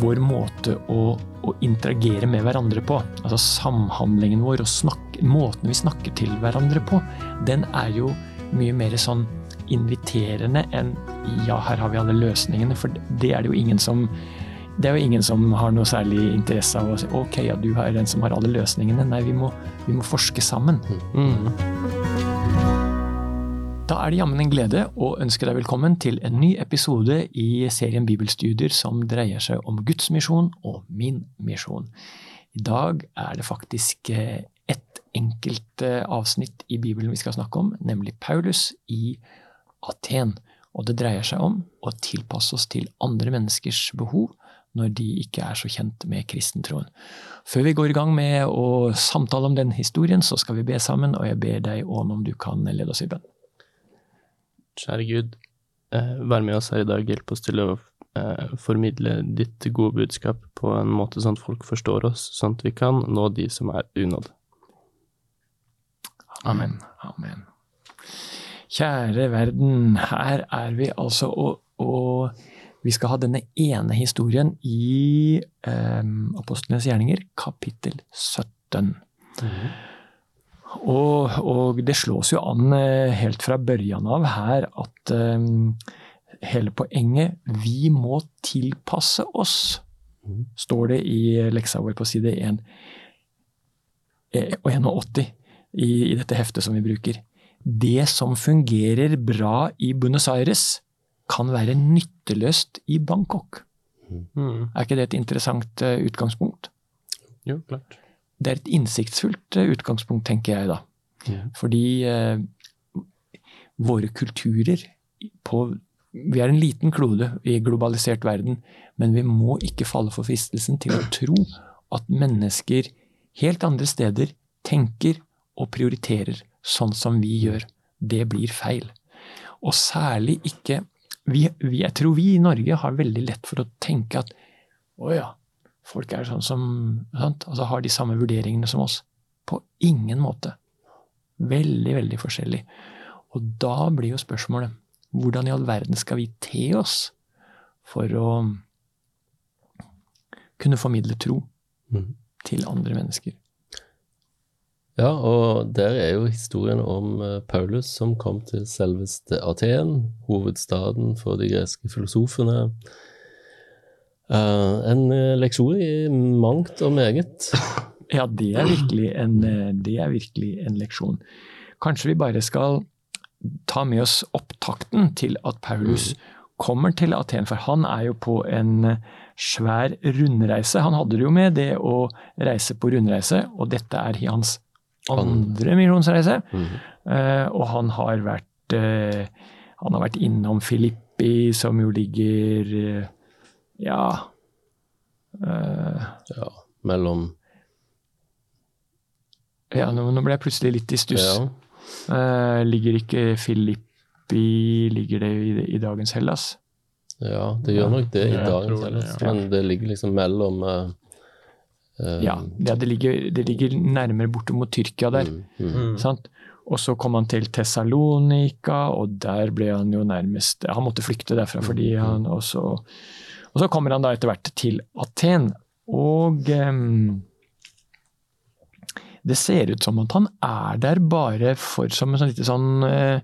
vår måte å, å, interagere med hverandre på, altså samhandlingen vår og snakke, måten vi snakker til hverandre på, den er jo mye mer sånn inviterende enn ja, her har vi alle løsningene. For det er det jo ingen som det er jo ingen som har noe særlig interesse av å si ok, ja, du er den som har alle løsningene. Nei, vi må, vi må forske sammen. Mm. Da er det jammen en glede å ønske deg velkommen til en ny episode i serien Bibelstudier som dreier seg om Guds misjon og min misjon. I dag er det faktisk eh, ett enkelt eh, avsnitt i Bibelen vi skal snakke om, nemlig Paulus i Aten. Og det dreier seg om å tilpasse oss til andre menneskers behov når de ikke er så kjent med kristentroen. Før vi går i gang med å samtale om den historien, så skal vi be sammen, og jeg ber deg om om du kan lede oss i bønn. Kjære Gud, eh, vær med oss her i dag. Hjelp oss til å eh, formidle ditt gode budskap på en måte sånn at folk forstår oss, sånn at vi kan nå de som er unådd. Amen. Amen. Kjære verden, her er vi altså, og, og vi skal ha denne ene historien i eh, Apostlenes gjerninger, kapittel 17. Mm. Og, og, det slås jo an eh, helt fra børjan av her at um, hele poenget Vi må tilpasse oss, mm. står det i leksa vår på side 1 og 81 i, i dette heftet som vi bruker. Det som fungerer bra i Buenos Aires, kan være nytteløst i Bangkok. Mm. Er ikke det et interessant utgangspunkt? Jo, klart. Det er et innsiktsfullt uh, utgangspunkt, tenker jeg da. Ja. Fordi eh, våre kulturer på Vi er en liten klode i globalisert verden, men vi må ikke falle for fristelsen til å tro at mennesker helt andre steder tenker og prioriterer sånn som vi gjør. Det blir feil. Og særlig ikke vi, vi, jeg tror vi i Norge har veldig lett for å tenke at å ja, folk er sånn som sant? Altså har de samme vurderingene som oss. På ingen måte. Veldig, veldig forskjellig. Og da blir jo spørsmålet hvordan i all verden skal vi te oss for å kunne formidle tro mm. til andre mennesker? Ja, og der er jo historien om eh, Paulus som kom til selveste Aten, hovedstaden for de greske filosofene. Uh, en eh, leksjon i mangt og meget. Ja, det er, en, det er virkelig en leksjon. Kanskje vi bare skal ta med oss opptakten til at Paulus mm. kommer til Aten, for han er jo på en svær rundreise. Han hadde det jo med det å reise på rundreise, og dette er hans andre misjonsreise. Mm. Uh, og han har vært uh, Han har vært innom Filippi, som jo ligger uh, Ja Ja, mellom Ja, nå, nå, ble jeg plutselig litt i stuss. Ja. ligger ikke Filippi Ligger det i, i, dagens Hellas? Ja, det gjør nok det i ja, dagens Hellas, det, ja. men det ligger liksom mellom Uh, ja, det ligger, det ligger, nærmere borte mot Tyrkia der. Mm, mm. Sant? Og så kom han til Tessalonika, og der ble han jo nærmest Han måtte flykte derfra fordi mm, mm. han og så, og så kommer han da etter hvert til Aten. Og um, det ser ut som at han er der bare for som en sånn lite sånn uh,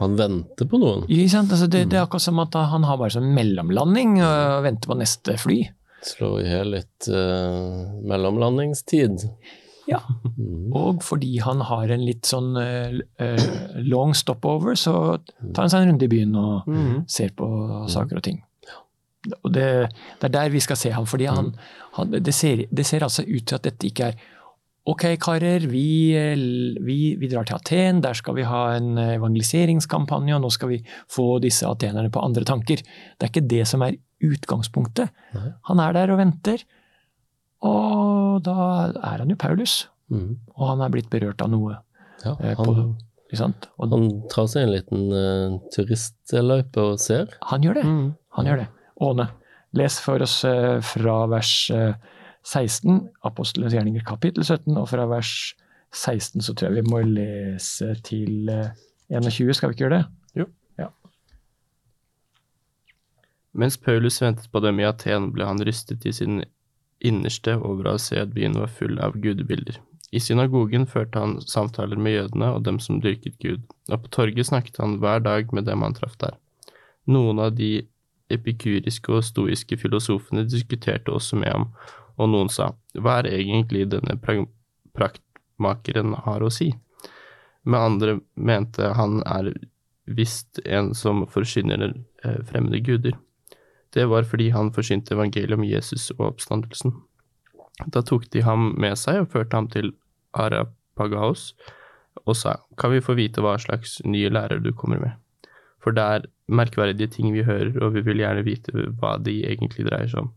han venter på noen? Altså det, det, er akkurat som at han har bare sånn mellomlanding og venter på neste fly. Slå i hjel litt uh, mellomlandingstid. Ja, mm. og fordi han har en litt sånn uh, long stopover, så tar han seg en runde i byen og mm. ser på saker og ting. Og det, det, er der vi skal se ham, fordi han, han, det, ser, det, ser, altså ut til at dette ikke er Ok, karer, vi, vi, vi, drar til Aten, der skal vi ha en evangeliseringskampanje, og nå skal vi få disse atenerne på andre tanker. Det er ikke det som er utgangspunktet. Nei. Han er der og venter. Og da er han jo Paulus. Mm. Og han er blitt berørt av noe. Ja, eh, han, på, og, han tar seg en liten uh, turistløype og ser. Han gjør det. Mm. Han gjør det. Åne, les for oss uh, fra vers uh, 16, Apostelens gjerninger kapittel 17, og fra vers 16 så tror jeg vi må lese til 21, skal vi ikke gjøre det? Jo. Mens Paulus ventet på dem i Aten, ble han rystet i sin innerste over å se at byen var full av gudebilder. I synagogen førte han samtaler med jødene og dem som dyrket Gud, og på torget snakket han hver dag med dem han traff der. Noen av de epikuriske og stoiske filosofene diskuterte også med ham, og noen sa, hva er egentlig denne pra- praktmakeren har å si? Med andre mente han er visst en som forsyner eh, fremmede guder. Det var fordi han forsynte evangeliet om Jesus og oppstandelsen. Da tok de ham med seg og førte ham til Arapagaos og sa, kan vi få vite hva slags nye lærer du kommer med? For det er merkverdige ting vi hører, og vi vil gjerne vite hva de egentlig dreier seg om.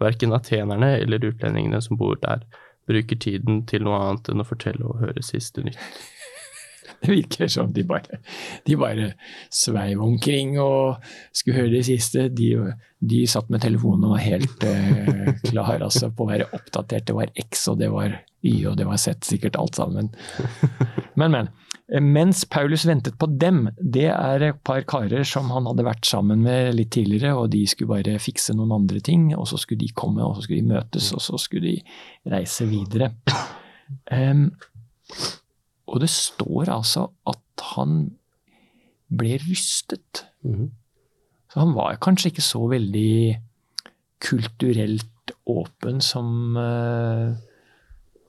Verken atenerne eller utlendingene som bor der, bruker tiden til noe annet enn å fortelle og høre siste nytt. Det virker som de bare, de bare sveiv omkring og skulle høre det siste. De, de satt med telefonen og var helt eh, klar altså, på å være oppdatert. Det var X og det var Y og det var Z, sikkert alt sammen. Men, men. Mens Paulus ventet på dem, det er et par karer som han hadde vært sammen med litt tidligere, og de skulle bare fikse noen andre ting, og så skulle de komme, og så skulle de møtes, og så skulle de reise videre. Em, og det står altså at han ble rystet. Mhm. Så han var kanskje ikke så veldig kulturelt åpen som uh,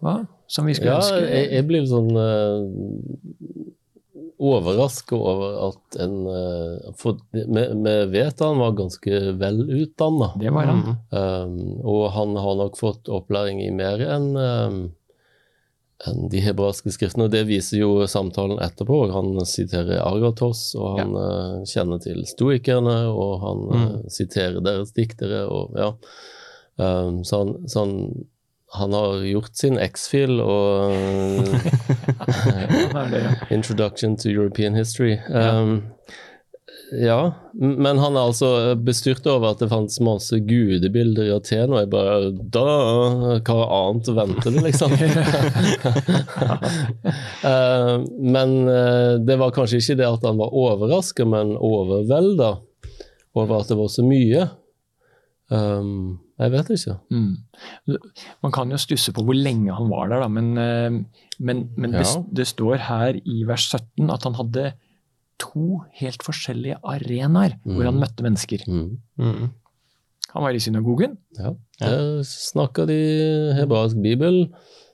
Hva? Som vi skulle Ja, ønske. jeg, jeg blir sånn uh, overraska over at en uh, For vi, vi vet han var ganske velutdanna. Det var han. Mm. Um, og han har nok fått opplæring i mer enn um, enn de hebraiske skriftene. og Det viser jo samtalen etterpå. Han siterer Argatos, og han eh, kjenner til stoikerne, og han eh, siterer deres diktere. og ja. Um, så han, så han, han har gjort sin X-fil og ja. Introduction to European History. Um, ja, m- men han er altså bestyrt over at det fantes masse gudebilder i Aten, og jeg bare Da! Hva annet venter det, liksom? uh, men uh, det var kanskje ikke det at han var overraska, men overvelda over at det var så mye. Um, jeg vet ikke. Mm. Man kan jo stusse på hvor lenge han var der, da, men, eh, men, men det, Ja. det står her i vers 17 at han hadde to helt forskjellige arenaer hvor han møtte mennesker. Mm. Mm. Han var i synagogen, Ja. Der snakka de hebraisk bibel.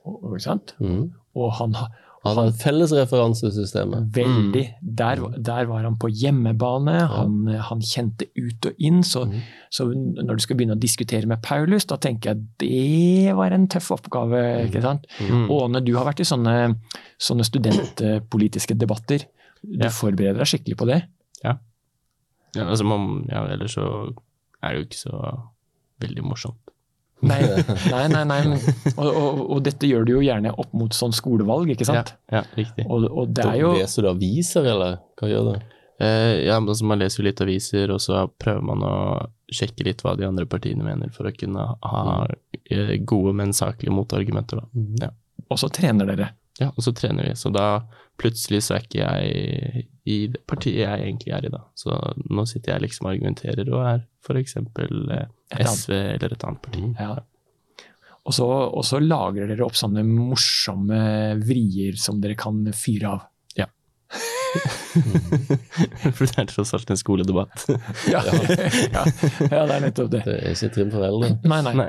og, ikke sant? Mm. og han ha- Han hadde felles referansesystemet. Veldig. Der, der var han på hjemmebane, han, han kjente ut og inn. Så, så når du skal begynne å diskutere med Paulus, da tenker jeg det var en tøff oppgave. ikke sant? Mm. Åne, du har vært i sånne, sånne studentpolitiske debatter. Du Ja. forbereder deg skikkelig på det? Ja, altså man, ja, ellers så er det jo ikke så veldig morsomt. Nei, nei, nei. nei og, og, og dette gjør du jo gjerne opp mot sånn skolevalg, ikke sant? Ja, ja riktig. Og, og det er jo Da Leser du aviser, eller hva gjør du? Eh, ja, men altså Man leser jo litt aviser, og så prøver man å sjekke litt hva de andre partiene mener, for å kunne ha eh, gode, men saklige motargumenter. da. Ja. Og så trener dere. Ja, og så trener vi. Så da plutselig så er ikke jeg i det partiet jeg egentlig er i, da. Så nå sitter jeg liksom og argumenterer og er eksempel eh. SV eller et annet parti. Ja. Og så, og så lagrer dere opp sånne morsomme vrier som dere kan fyre av. for det er tross alt en skoledebatt. Ja, ja, ja det er nettopp det. Det er ikke trim for eldre. Nei, nei. Nei.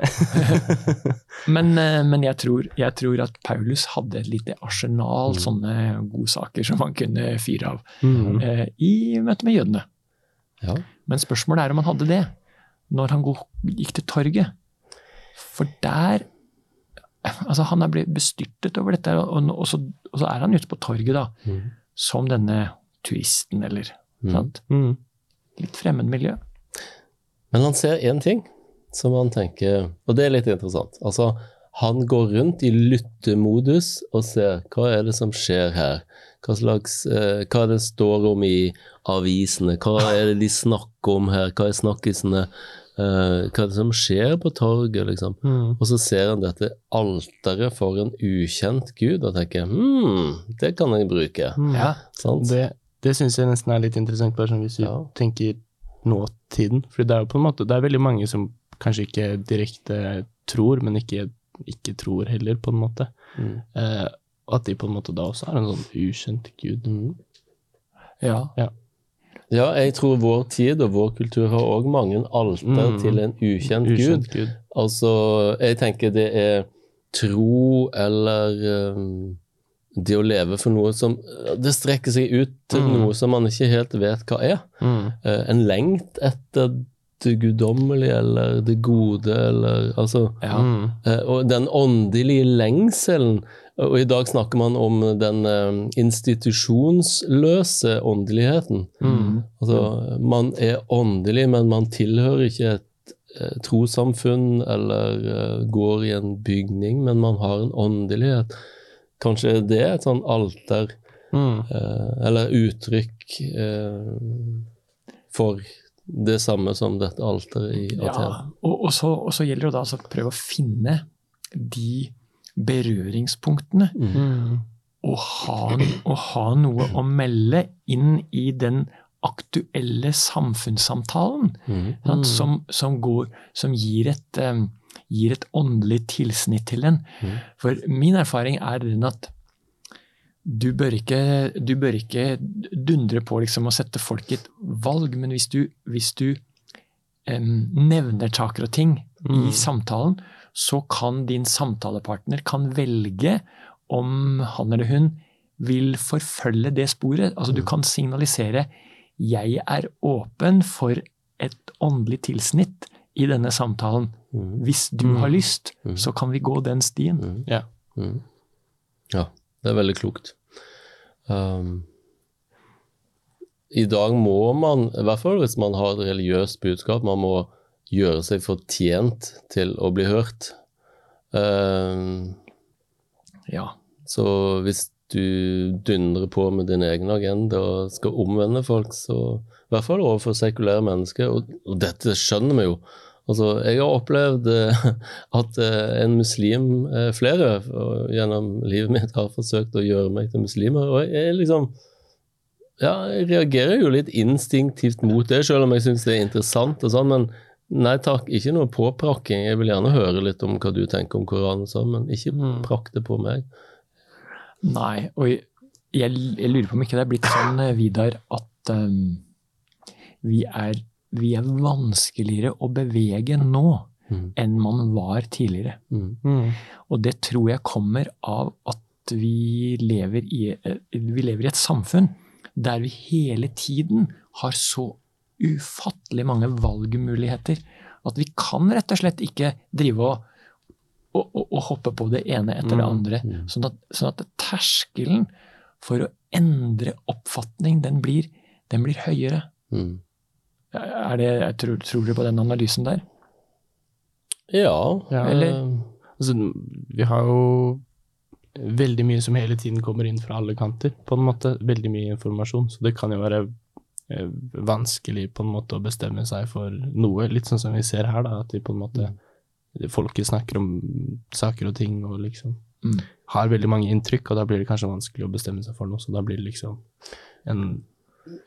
Men, eh, men jeg, tror, jeg tror at Paulus hadde et lite arsenal sånne godsaker som han kunne fyre av Mm. eh, i møte med jødene. Ja. Men spørsmålet er om han hadde det når han gikk til torget. For der Altså, han er blitt bestyrtet over dette, og, og, så, og så er han ute på torget, da. Mm. Som denne turisten, eller Mm. sant? Mm. Litt fremmed miljø. Men han ser én ting som han tenker Og det er litt interessant. Altså, han går rundt i lyttemodus og ser hva er det som skjer her. Hva slags eh, Hva det står om i avisene, hva er det de snakker om her, hva er snakkisene, eh, hva er det som skjer på torget, liksom. Mm. Og så ser han dette alteret for en ukjent gud og tenker hm, det kan jeg bruke. Mm. Ja. Sant? Det, det syns jeg nesten er litt interessant, bare sånn hvis vi Ja. tenker nåtiden. For det er jo på en måte, det er veldig mange som kanskje ikke direkte tror, men ikke, ikke tror heller, på en måte. Mm. Uh, at de på en måte da også er en sånn ukjent gud. Mm. Ja. Ja. Ja, jeg tror vår tid og vår kultur har òg mange alter Mm. til en ukjent, gud. Ukjent gud. Altså, jeg tenker det er tro eller um, det å leve for noe som Det strekker seg ut til Mm. noe som man ikke helt vet hva er. Mm. Uh, en lengt etter det guddommelige eller det gode eller Altså ja. Mm. Eh, Og den åndelige lengselen Og i dag snakker man om den eh, institusjonsløse åndeligheten. Mm. Altså, man er åndelig, men man tilhører ikke et eh, trossamfunn eller går i en bygning, men man har en åndelighet. Kanskje det er et sånn alter, Mm. eller uttrykk for det samme som dette alteret i Aten. Ja, og, og, så, og så gjelder det da altså å prøve å finne de berøringspunktene. Mm. Og ha, og ha noe å melde inn i den aktuelle samfunnssamtalen. Mm. sant, Som, som, går, som gir, et, um, gir et åndelig tilsnitt til den. Mm. For min erfaring er den at du bør ikke, du bør ikke dundre på liksom å sette folk i et valg, men hvis du, hvis du em, nevner saker og ting i Mm. samtalen, så kan din samtalepartner kan velge om han eller hun vil forfølge det sporet. Altså Du kan signalisere 'jeg er åpen for et åndelig tilsnitt i denne samtalen'. Mhm. Hvis du Mm. har lyst, Mm. så kan vi gå den stien. Ja. Ja, det er veldig klokt. Um, I dag må man, i hvert fall hvis man har et religiøst budskap, man må gjøre seg fortjent til å bli hørt. Um, Ja. så hvis du dundrer på med din egen agenda og skal omvende folk, så i hvert fall overfor sekulære mennesker, og, og dette skjønner vi jo. Altså, jeg har opplevd eh, at eh, en muslim, eh, flere gjennom livet mitt, har forsøkt å gjøre meg til muslimer, og jeg liksom ja, jeg reagerer jo litt instinktivt mot det, selv om jeg syns det er interessant og sånn, men nei takk, ikke noe påprakking. Jeg vil gjerne høre litt om hva du tenker om Koranen sånn, men ikke Mm. prakk det på meg. Nei, og jeg, jeg, lurer på om ikke det er blitt sånn, Vidar, at um, vi, er, vi er vanskeligere å bevege nå Mm. enn man var tidligere. Mm. Mm. Og det tror jeg kommer av at vi lever i, eh, vi lever i et samfunn der vi hele tiden har så ufattelig mange valgmuligheter at vi kan rett og slett ikke drive og, og, og, og hoppe på det ene etter det Mm, andre. mm. Sånn at, sånn at terskelen for å endre oppfatning, den blir, den blir høyere. Mm. Er det, jeg tror, tror du på den analysen der? Ja, Ja, Eller- eh, Altså, vi har jo veldig mye som hele tiden kommer inn fra alle kanter, på en måte. Veldig mye informasjon, så det kan jo være eh, vanskelig på en måte å bestemme seg for noe. Litt sånn som vi ser her, da, at de på en måte Folket snakker om saker og ting og liksom Mm. har veldig mange inntrykk, og da blir det kanskje vanskelig å bestemme seg for noe, så da blir det liksom en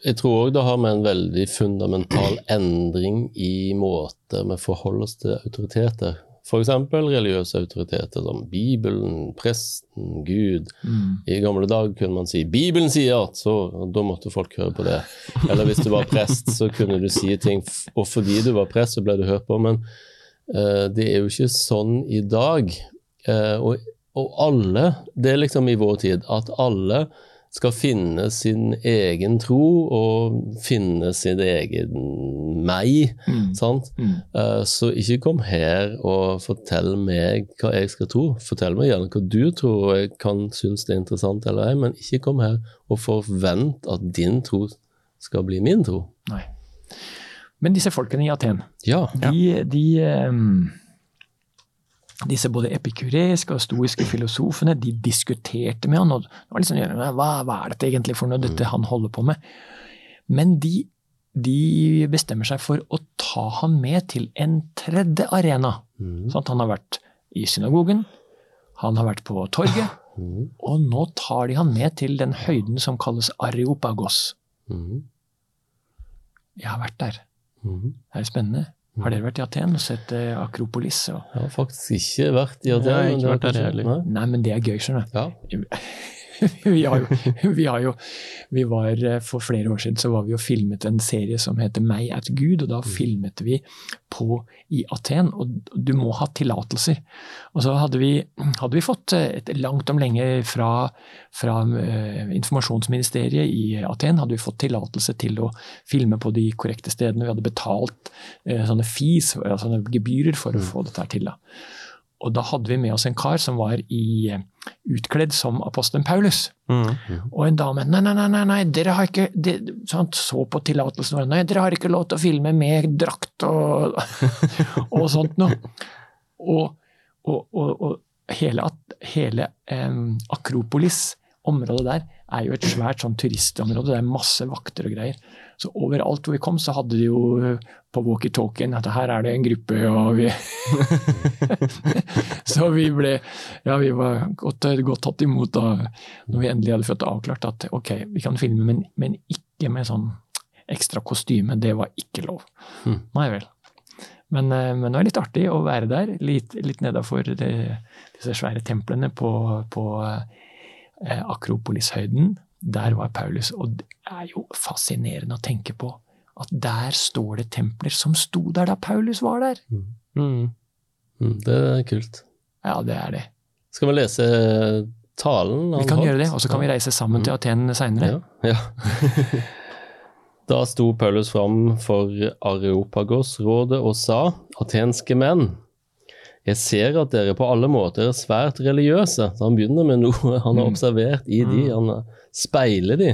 Jeg tror òg det har med en veldig fundamental endring i måte vi forholder oss til autoriteter. F.eks. religiøse autoriteter som Bibelen, presten, Gud. Mm. I gamle dager kunne man si 'Bibelen sier at', så da måtte folk høre på det. Eller hvis du var prest, så kunne du si ting, og fordi du var prest, så ble du hørt på. Men uh, det er jo ikke sånn i dag. Uh, og, og alle, det er liksom i vår tid, at alle skal finne sin egen tro og finne sin egen meg. Mm. sant? Mm. Eh, Så ikke kom her og fortell meg hva jeg skal tro. Fortell meg gjerne hva du tror, og jeg kan synes det er interessant eller ei, men ikke kom her og forvent at din tro skal bli min tro. Nei. Men disse folkene i Aten, Ja. de, de em, disse både epikureiske og stoiske filosofene de diskuterte med han. og det var liksom, hva, hva er dette egentlig for noe, dette han holder på med? Men de, de bestemmer seg for å ta han med til en tredje arena. Mm. Sånn han har vært i synagogen, han har vært på torget, mm. og nå tar de han med til den høyden som kalles Areopagos. Mm. Jeg har vært der. Mhm. Det er spennende. Har dere vært i Aten og sett eh, Akropolis? Og... Jeg har faktisk ikke vært i Aten. Ikke men det der kanskje-. Nei? Nei, men det er gøy, skjønner du. Ja. vi har jo, vi har jo vi var, eh, For flere år siden så var vi og filmet en serie som heter Meg at Gud, og da filmet vi på i Aten. Og du må ha tillatelser. Og så hadde vi, hadde vi fått eh, langt om lenge fra, fra eh, informasjonsministeriet i Aten hadde vi fått tillatelse til å filme på de korrekte stedene. Vi hadde betalt sånne fees, altså sånne gebyrer, for å få dette til. da. Og da hadde vi med oss en kar som var i, eh, utkledd som apostelen Paulus. Mm. Og en dame nei, nei, nei, nei, dere har ikke de, sant, så på tillatelsen vår. Nei, dere har ikke lov til å filme med drakt og, og sånt noe. Og, og, og hele, hele um, Akropolis, området der, er jo et svært sånn turistområde. Det er masse vakter og greier. Så overalt hvor vi kom, så hadde de jo eh, på walkietalkien at her er det en gruppe, og vi Så vi ble Ja, vi var godt, godt tatt imot da når vi endelig hadde fått avklart at ok, vi kan filme, men, men ikke med sånn ekstra kostyme. Det var ikke lov. Mm. Nei vel. Men, eh, men det var litt artig å være der, litt, litt nedafor disse svære templene på, på eh, Akropolishøyden. Der var Paulus, og det er jo fascinerende å tenke på at der står det templer som sto der da Paulus var der. Mm. Mm, det er kult. Ja, det er det. Skal vi lese talen Vi kan gjøre det, og så kan vi reise sammen til Aten seinere. Ja. ja. da sto Paulus fram for Areopagos-rådet og sa, atenske menn, jeg ser at dere på alle måter er svært religiøse. Så han begynner med noe han har observert i de, han speiler de.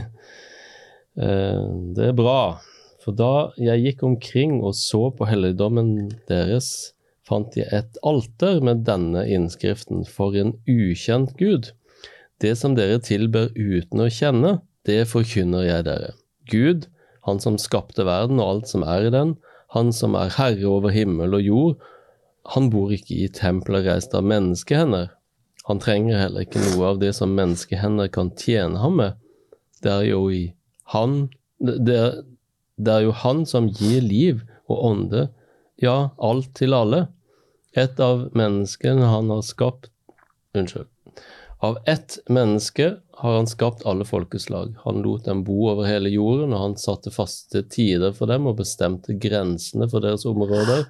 Eh, Det er bra, for da jeg gikk omkring og så på helligdommen deres, fant jeg et alter med denne innskriften for en ukjent Gud. Det som dere tilber uten å kjenne, det forkynner jeg dere. Gud, han som skapte verden og alt som er i den, han som er herre over himmel og jord, han bor ikke i tempelet reist av menneskehender. Han trenger heller ikke noe av det som menneskehender kan tjene ham med. Det er jo i han det det er jo han som gir liv og ånde, ja, alt til alle. Et av menneskene han har skapt Unnskyld. Av ett menneske har han skapt alle folkeslag. Han lot dem bo over hele jorden, og han satte faste tider for dem og bestemte grensene for deres områder.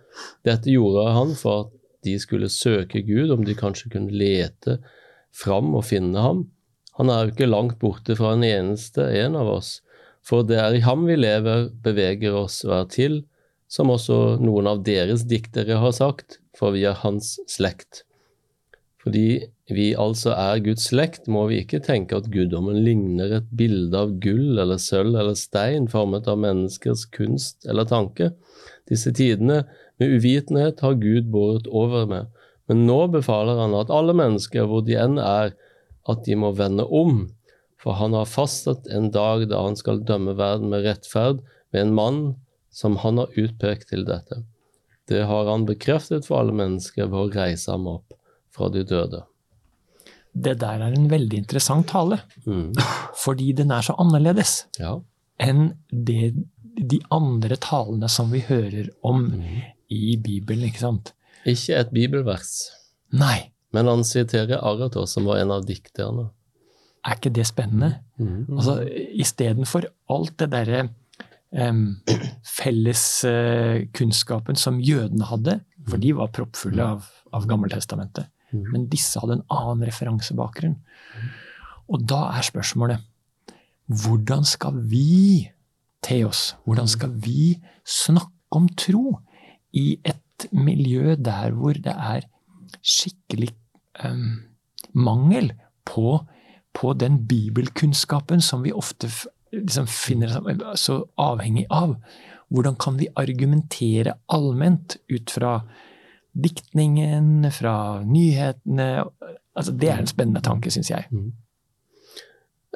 Dette gjorde han for at de skulle søke Gud, om de kanskje kunne lete fram og finne ham. Han er jo ikke langt borte fra en eneste en av oss, for det er i ham vi lever, beveger oss og er til, som også noen av deres diktere har sagt, for vi er hans slekt. Fordi vi altså er Guds slekt, må vi ikke tenke at guddommen ligner et bilde av gull eller sølv eller stein formet av menneskers kunst eller tanke. Disse tidene med uvitenhet har Gud båret over med, men nå befaler han at alle mennesker, hvor de enn er, at de må vende om, for han har fastsatt en dag da han skal dømme verden med rettferd ved en mann som han har utpekt til dette. Det har han bekreftet for alle mennesker ved å reise ham opp fra de døde. Det der er en veldig interessant tale, Mm. fordi den er så annerledes Ja. enn det, de andre talene som vi hører om Mm. i Bibelen, ikke sant? Ikke et bibelvers, Nei, men han siterer Aratos, som var en av dikterne. er ikke det spennende? Mm. Altså, Istedenfor alt det derre um, felleskunnskapen som jødene hadde, for de var proppfulle av, av Gammeltestamentet. Mm. Men disse hadde en annen referansebakgrunn. Og da er spørsmålet hvordan skal vi te oss? Hvordan skal vi snakke om tro i et miljø der hvor det er skikkelig um, mangel på, på den bibelkunnskapen som vi ofte liksom finner oss så avhengig av? Hvordan kan vi argumentere allment ut fra diktningen, fra nyhetene? Altså, det er en spennende tanke, syns jeg.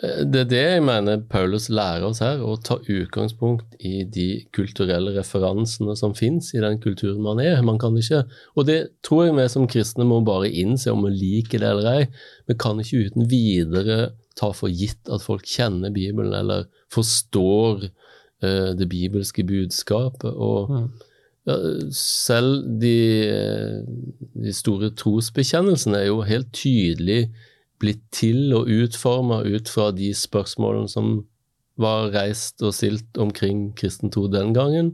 Eh, Det er det jeg mener Paulus lærer oss her, å ta utgangspunkt i de kulturelle referansene som fins i den kulturen man er. Man kan ikke, og det tror jeg vi som kristne må bare innse om vi liker det eller ei. Vi kan ikke uten videre ta for gitt at folk kjenner Bibelen eller forstår uh, det bibelske budskapet. Og Mm. Ja, selv de, de store trosbekjennelsene er jo helt tydelig blitt til og utforma ut fra de spørsmålene som var reist og stilt omkring kristen tro den gangen.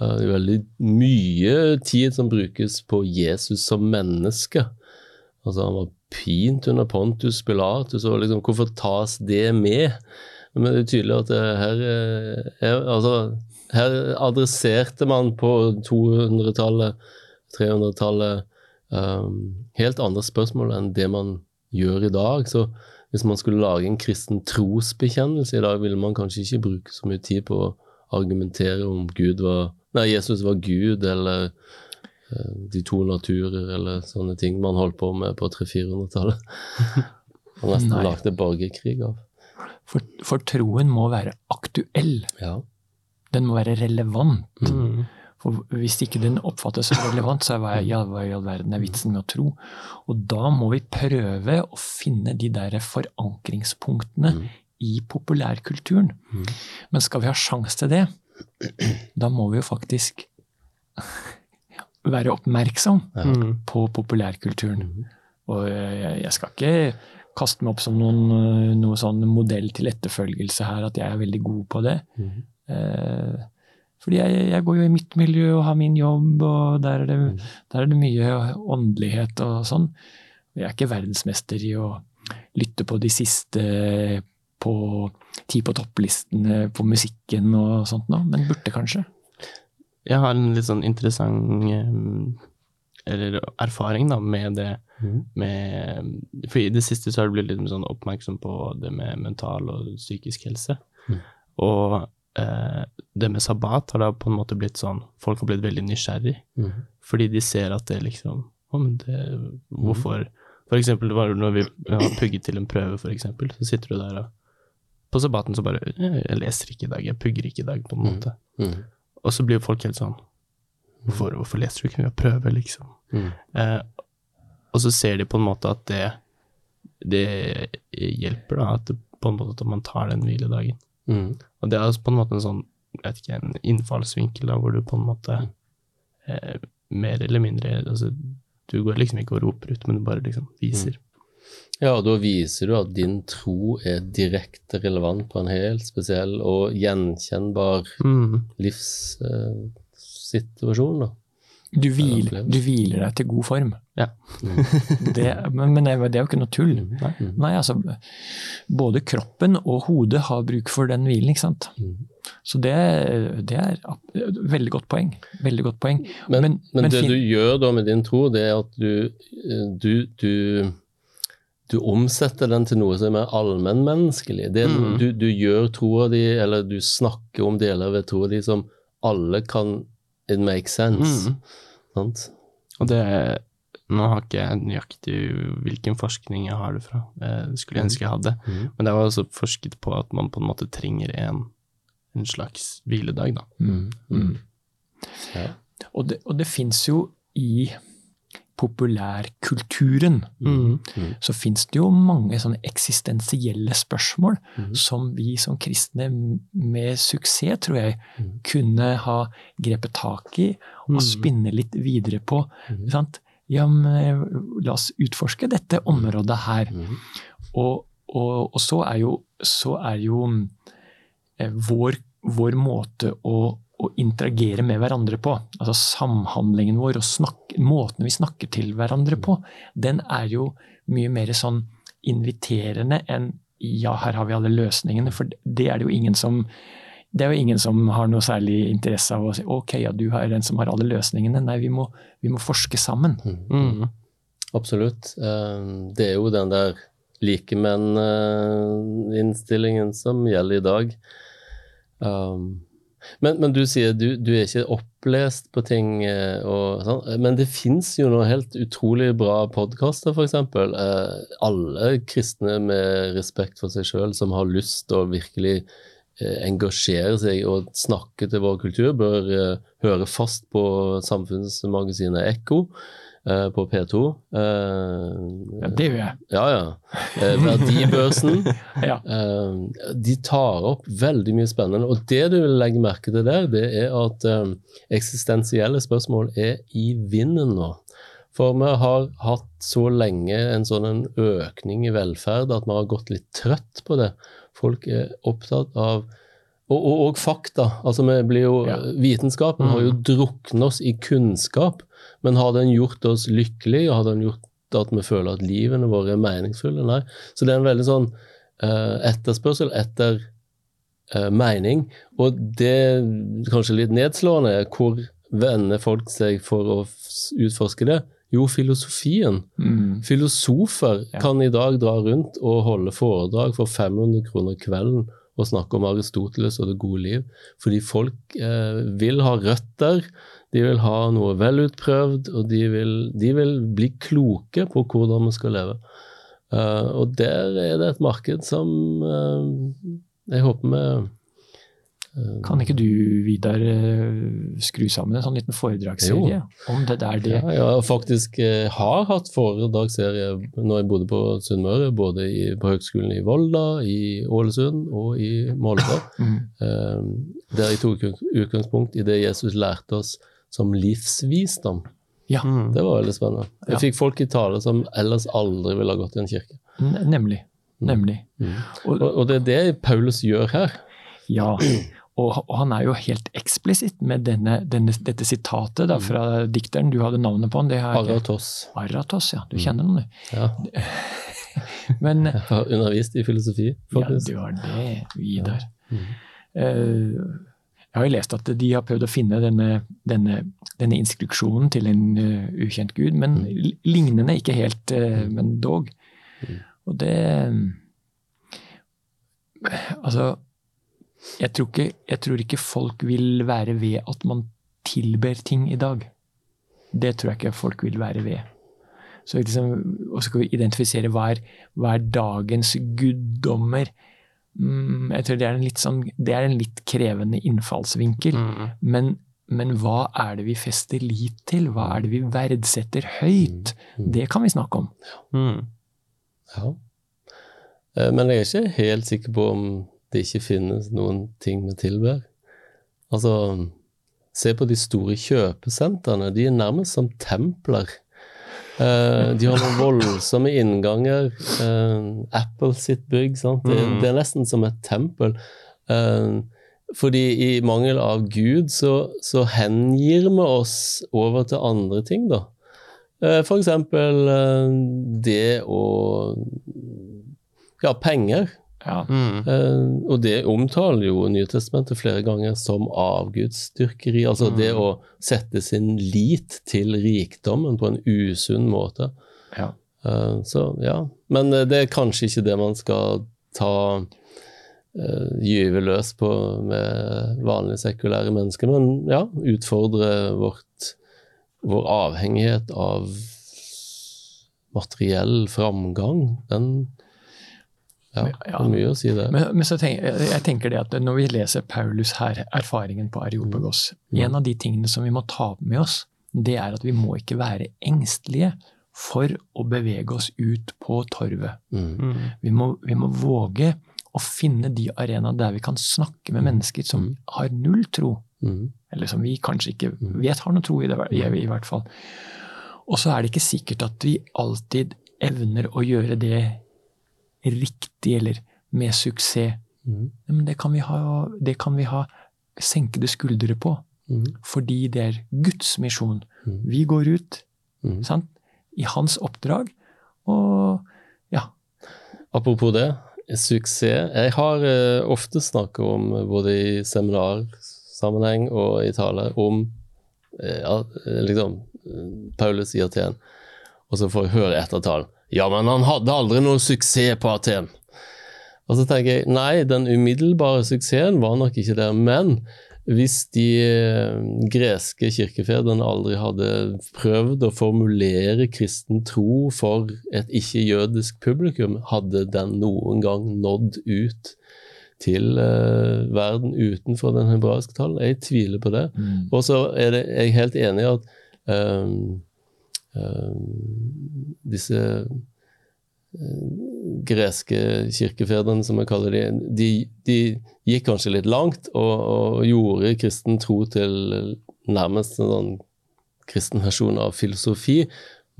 Eh, Det er veldig mye tid som brukes på Jesus som menneske. Altså Han var pint under Pontus Pilatus, og liksom, hvorfor tas det med? Men det er tydelig at det her, eh, er, altså, her adresserte man på 200-tallet, 300-tallet, um, helt andre spørsmål enn det man gjør i dag. Så hvis man skulle lage en kristen trosbekjennelse i dag, ville man kanskje ikke bruke så mye tid på å argumentere om Gud var, nei, Jesus var Gud, eller uh, de to naturer, eller sånne ting man holdt på med på 300-400-tallet. Man nesten lagde borgerkrig av. For, for troen må være aktuell. Ja. Den må være relevant. Mm. For Hvis ikke den oppfattes som relevant, så er ja, hva i all verden er vitsen med å tro? Og da må vi prøve å finne de der forankringspunktene Mm. i populærkulturen. Mm. Men skal vi ha sjanse til det, da må vi jo faktisk være oppmerksom Ja. Mm. på populærkulturen. Mhm. Og jeg, skal ikke kaste meg opp som noen, øh, noe sånn modell til etterfølgelse her, at jeg er veldig god på det. Mhm. Eh, fordi jeg, jeg går jo i mitt miljø og har min jobb, og der er det, Mhm. der er det mye åndelighet og sånn. Jeg er ikke verdensmester i å lytte på de siste på ti på topplistene på musikken og sånt nå, men burde kanskje. Jeg har en litt sånn interessant eh, eller erfaring da, med det mm. med For i det siste så har du blitt litt sånn oppmerksom på det med mental og psykisk helse. Mm. Og eh, det med sabbat har da på en måte blitt sånn Folk har blitt veldig nysgjerrig, mm. fordi de ser at det liksom Å, men det Hvorfor For eksempel når vi har pugget til en prøve, for eksempel, så sitter du der og På sabbaten så bare Jeg leser ikke i dag, jeg pugger ikke i dag, på en Mm. måte. Mhm. Og så blir jo folk helt sånn Hvorfor, hvorfor leser du ikke? Vi har prøve, liksom. Mhm. Eh, og så ser de på en måte at det, det hjelper, da. At det, på en måte at man tar den hviledagen. Mhm. Og det er på en måte en sånn, jeg vet ikke, en innfallsvinkel da, hvor du på en måte eh, mer eller mindre altså, Du går liksom ikke og roper ut, men du bare liksom viser. Ja, og da viser du at din tro er direkte relevant på en helt spesiell og gjenkjennbar Mm. livssituasjon, Eh, Du, hvil, du hviler deg til god form. Ja. Det, men men det, er- det er jo ikke noe tull. Nei. Nei, altså, både kroppen og hodet har bruk for den hvilen, ikke sant. Mhm. Så det, det er veldig godt poeng. Veldig godt poeng. Men, men, Men- men det du gjør da med din tro, det er at du, du, du, du omsetter den til noe som er allmennmenneskelig. Mm. du, du gjør troa di, eller du snakker om deler ved troa di som alle kan It makes sense. Mm. Sant? Og det Nå har ikke jeg nøyaktig hvilken forskning jeg har det fra, eh, det skulle jeg ønske jeg hadde. Mm. Men det var også forsket på at man på en måte trenger en, en slags hviledag, da. Mm. Mm. Ja. Og det, og det fins jo i populærkulturen Mm. så fins det jo mange sånne eksistensielle spørsmål som vi som kristne med suksess, tror jeg, kunne ha grepet tak i og spinne litt videre på. Sant? Ja, men eh, la oss utforske dette området her. Mm. Og, og, og så er jo, så er jo eh, vår, vår måte å, å interagere med hverandre på, altså samhandlingen vår og snakk, måten vi snakker til hverandre på, den er jo mye mer sånn inviterende enn ja, her har vi alle løsningene. For det er det jo ingen som det er jo ingen som har noe særlig interesse av å si ok, ja, du er den som har alle løsningene. Nei, vi må, vi må forske sammen. Mm. Absolutt. Eh, Det er jo den der likemenn-innstillingen som gjelder i dag. Um, men, men du sier du, du er ikke opplest på ting, eh, og sånn. Men det fins jo noen helt utrolig bra podkaster, f.eks. Eh, alle kristne med respekt for seg sjøl som har lyst til å virkelig engasjere seg og snakke til vår kultur, bør eh, høre fast på samfunnsmagasinet Ekko. eh, på P2. Ja, det gjør jeg. Ja, ja. Eh, verdibørsen. Ja. Eh, de tar opp veldig mye spennende. Og det du vil legge merke til der, det er at eh, eksistensielle spørsmål er i vinden nå. For vi har hatt så lenge en sånn en økning i velferd at vi har gått litt trøtt på det. Folk er opptatt av og, og, og fakta. altså vi blir jo, Ja. Vitenskapen har jo druknet oss i kunnskap, men har den gjort oss lykkelige? Har den gjort at vi føler at livene våre er meningsfulle? Nei. Så det er en veldig sånn uh, etterspørsel etter uh, mening. Og det kanskje litt nedslående er hvor vender folk seg for å utforske det? Jo, filosofien. Mm. Filosofer Ja. kan i dag dra rundt og holde foredrag for 500 kroner kvelden og snakke om Aristoteles og det gode liv. Fordi folk eh, vil ha røtter, de vil ha noe velutprøvd, og de vil, de vil bli kloke på hvordan vi skal leve. Uh, og der er det et marked som uh, jeg håper vi Kan ikke du, Vidar, eh, skru sammen en sånn liten foredragsserie om det der det Ja, jeg faktisk eh, har hatt foredragsserie når jeg bodde på Sunnmøre, både i, på Høgskolen i Volda, i Ålesund og i Molde. Mm. eh, der jeg tok utgangspunkt i det Jesus lærte oss som livsvisdom. Ja, Mm. Det var veldig spennende. Jeg Ja. fikk folk i tale som ellers aldri ville ha gått i en kirke. Nemlig. nemlig. Nemlig. Og, og det er det Paulus gjør her. Ja, og, og han er jo helt eksplisitt med denne, denne, dette sitatet da, fra dikteren. Du hadde navnet på han. Aratos. Aratos, ja. Du kjenner den, du. Ja, Men jeg har undervist i filosofi, ja, du har det, Vidar. Mm. Eh, jeg har jo lest at de har prøvd å finne denne, denne, denne instruksjonen til en uh, ukjent gud, men Mm. lignende ikke helt, uh, men dog. Og det Altså, jeg tror, ikke, jeg tror ikke folk vil være ved at man tilber ting i dag. Det tror jeg ikke folk vil være ved. Så liksom, og så skal vi identifisere hva er, hva er dagens guddommer. Mm, jeg tror det er sånn, det er en litt krevende innfallsvinkel. Mm. Men, men hva er det vi fester lit til? Hva er det vi verdsetter høyt? Det kan vi snakke om. Mm. Ja. Eh, Men jeg er ikke helt sikker på om det ikke finnes noen ting vi tilber. Altså, se på de store kjøpesentrene. De er nærmest som templer. Eh, de har noen voldsomme innganger. Eh, Apple sitt bygg, sant? Det, Mm. det er nesten som et tempel. Eh, fordi i mangel av Gud så, så hengir vi oss over til andre ting, da. Eh, For eksempel det å Ja, penger. Ja. Mm. Eh, og det omtaler jo Nytestamentet flere ganger som avgudsdyrkeri. Altså det å sette sin lit til rikdommen på en usunn måte. Ja. Eh, så ja. Men eh, det er kanskje ikke det man skal ta gyve løs på med vanlige sekulære mennesker. Men ja, utfordre vårt, vår avhengighet av materiell framgang. Den ja, det er mye å si det. Men, men så tenk, jeg tenker det at når vi leser Paulus her, erfaringen på Areopagos En av de tingene som vi må ta med oss, det er at vi må ikke være engstelige for å bevege oss ut på torvet. Mm. Mm. Vi må, vi må våge å finne de arenaene der vi kan snakke med mennesker som har null tro. Mm. Eller som vi kanskje ikke vet har noe tro i, det, i, i hvert fall. Og så er det ikke sikkert at vi alltid evner å gjøre det riktig eller med suksess. Mm. Men det kan vi ha, det kan vi ha senkede skuldre på. Mm. Fordi det er Guds misjon. Mm. Vi går ut Mm. sant? i hans oppdrag. Og ja. Apropos det, suksess. Jeg har eh, ofte snakket om, eh, både i seminarsammenheng og i tale, om eh, ja, liksom Paulus i Aten. Og så får jeg høre etter talen Ja, men han hadde aldri noe suksess på Aten. Og så tenker jeg nei, den umiddelbare suksessen var nok ikke der. Men hvis de eh, greske kirkefedrene aldri hadde prøvd å formulere kristen tro for et ikke-jødisk publikum, hadde den noen gang nådd ut til uh, verden utenfor den hebraiske tallen? Jeg tviler på det. Og så er det, jeg er helt enig i at eh, disse greske kirkefedrene, som jeg kaller de, de, de gikk kanskje litt langt og, og, gjorde kristen tro til nærmest en sånn kristen versjon av filosofi.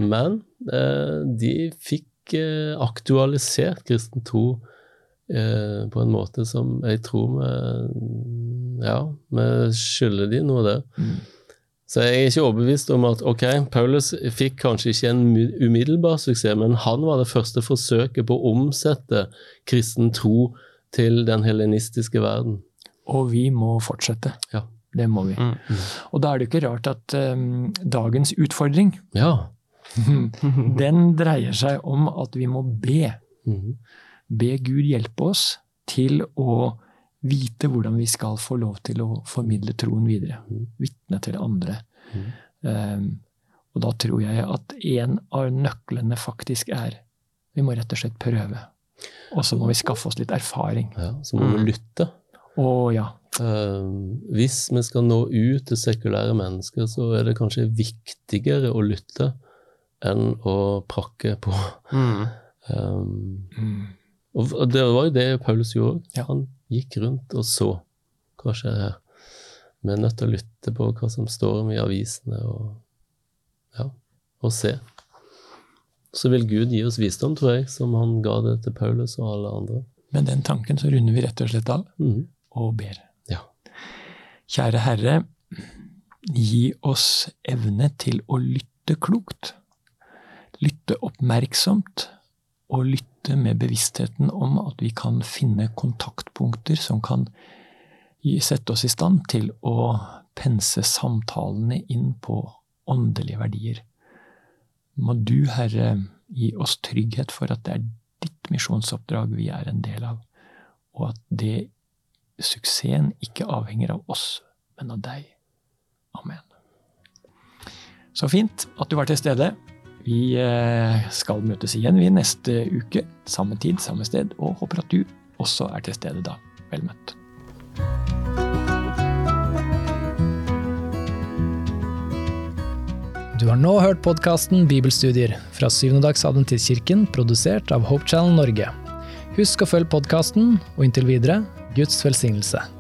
Men eh, de fikk eh, aktualisert kristen tro eh, på en måte som jeg tror vi Ja, skylder de noe der. Mm. Så jeg er ikke overbevist om at ok, Paulus fikk kanskje ikke en umiddelbar suksess, men han var det første forsøket på å omsette kristen tro til den helenistiske verden. Og vi må fortsette. Ja. Det må vi. Mm. Og da er det ikke rart at um, dagens utfordring ja. den dreier seg om at vi må be. Mm. Be Gud hjelpe oss til å vite hvordan vi skal få lov til å formidle troen videre. Mm. Vitne til andre. Mm. Um, og da tror jeg at en av nøklene faktisk er vi må rett og slett prøve. Og så må vi skaffe oss litt erfaring. Ja, Så må vi mm. lytte. Og ja. Uh, hvis vi skal nå ut til sekulære mennesker, så er det kanskje viktigere å lytte enn å prakke på. Mm. Um, og det var jo det Paulus gjorde. Ja. Han gikk rundt og så. Hva skjer her? Vi er nødt til å lytte på hva som står om i avisene, og, ja, og se. Så vil Gud gi oss visdom, tror jeg, som han ga det til Paulus og alle andre. Med den tanken så runder vi rett og slett av mm. og ber. Ja. Kjære Herre, gi oss evne til å lytte klokt. Lytte oppmerksomt og lytte med bevisstheten om at vi kan finne kontaktpunkter som kan sette oss i stand til å pense samtalene inn på åndelige verdier. Må du, Herre, gi oss trygghet for at det er ditt misjonsoppdrag vi er en del av, og at det suksessen ikke avhenger av oss, men av deg. Amen. Så fint at du var til stede. Vi eh, skal møtes igjen vi neste uke, samme tid, samme sted, og håper at du også er til stede da. Vel møtt. Du har nå hørt podkasten Bibelstudier fra Syvendedagsadventistkirken, produsert av Hope Channel Norge. Husk å følge podkasten, og inntil videre Guds velsignelse.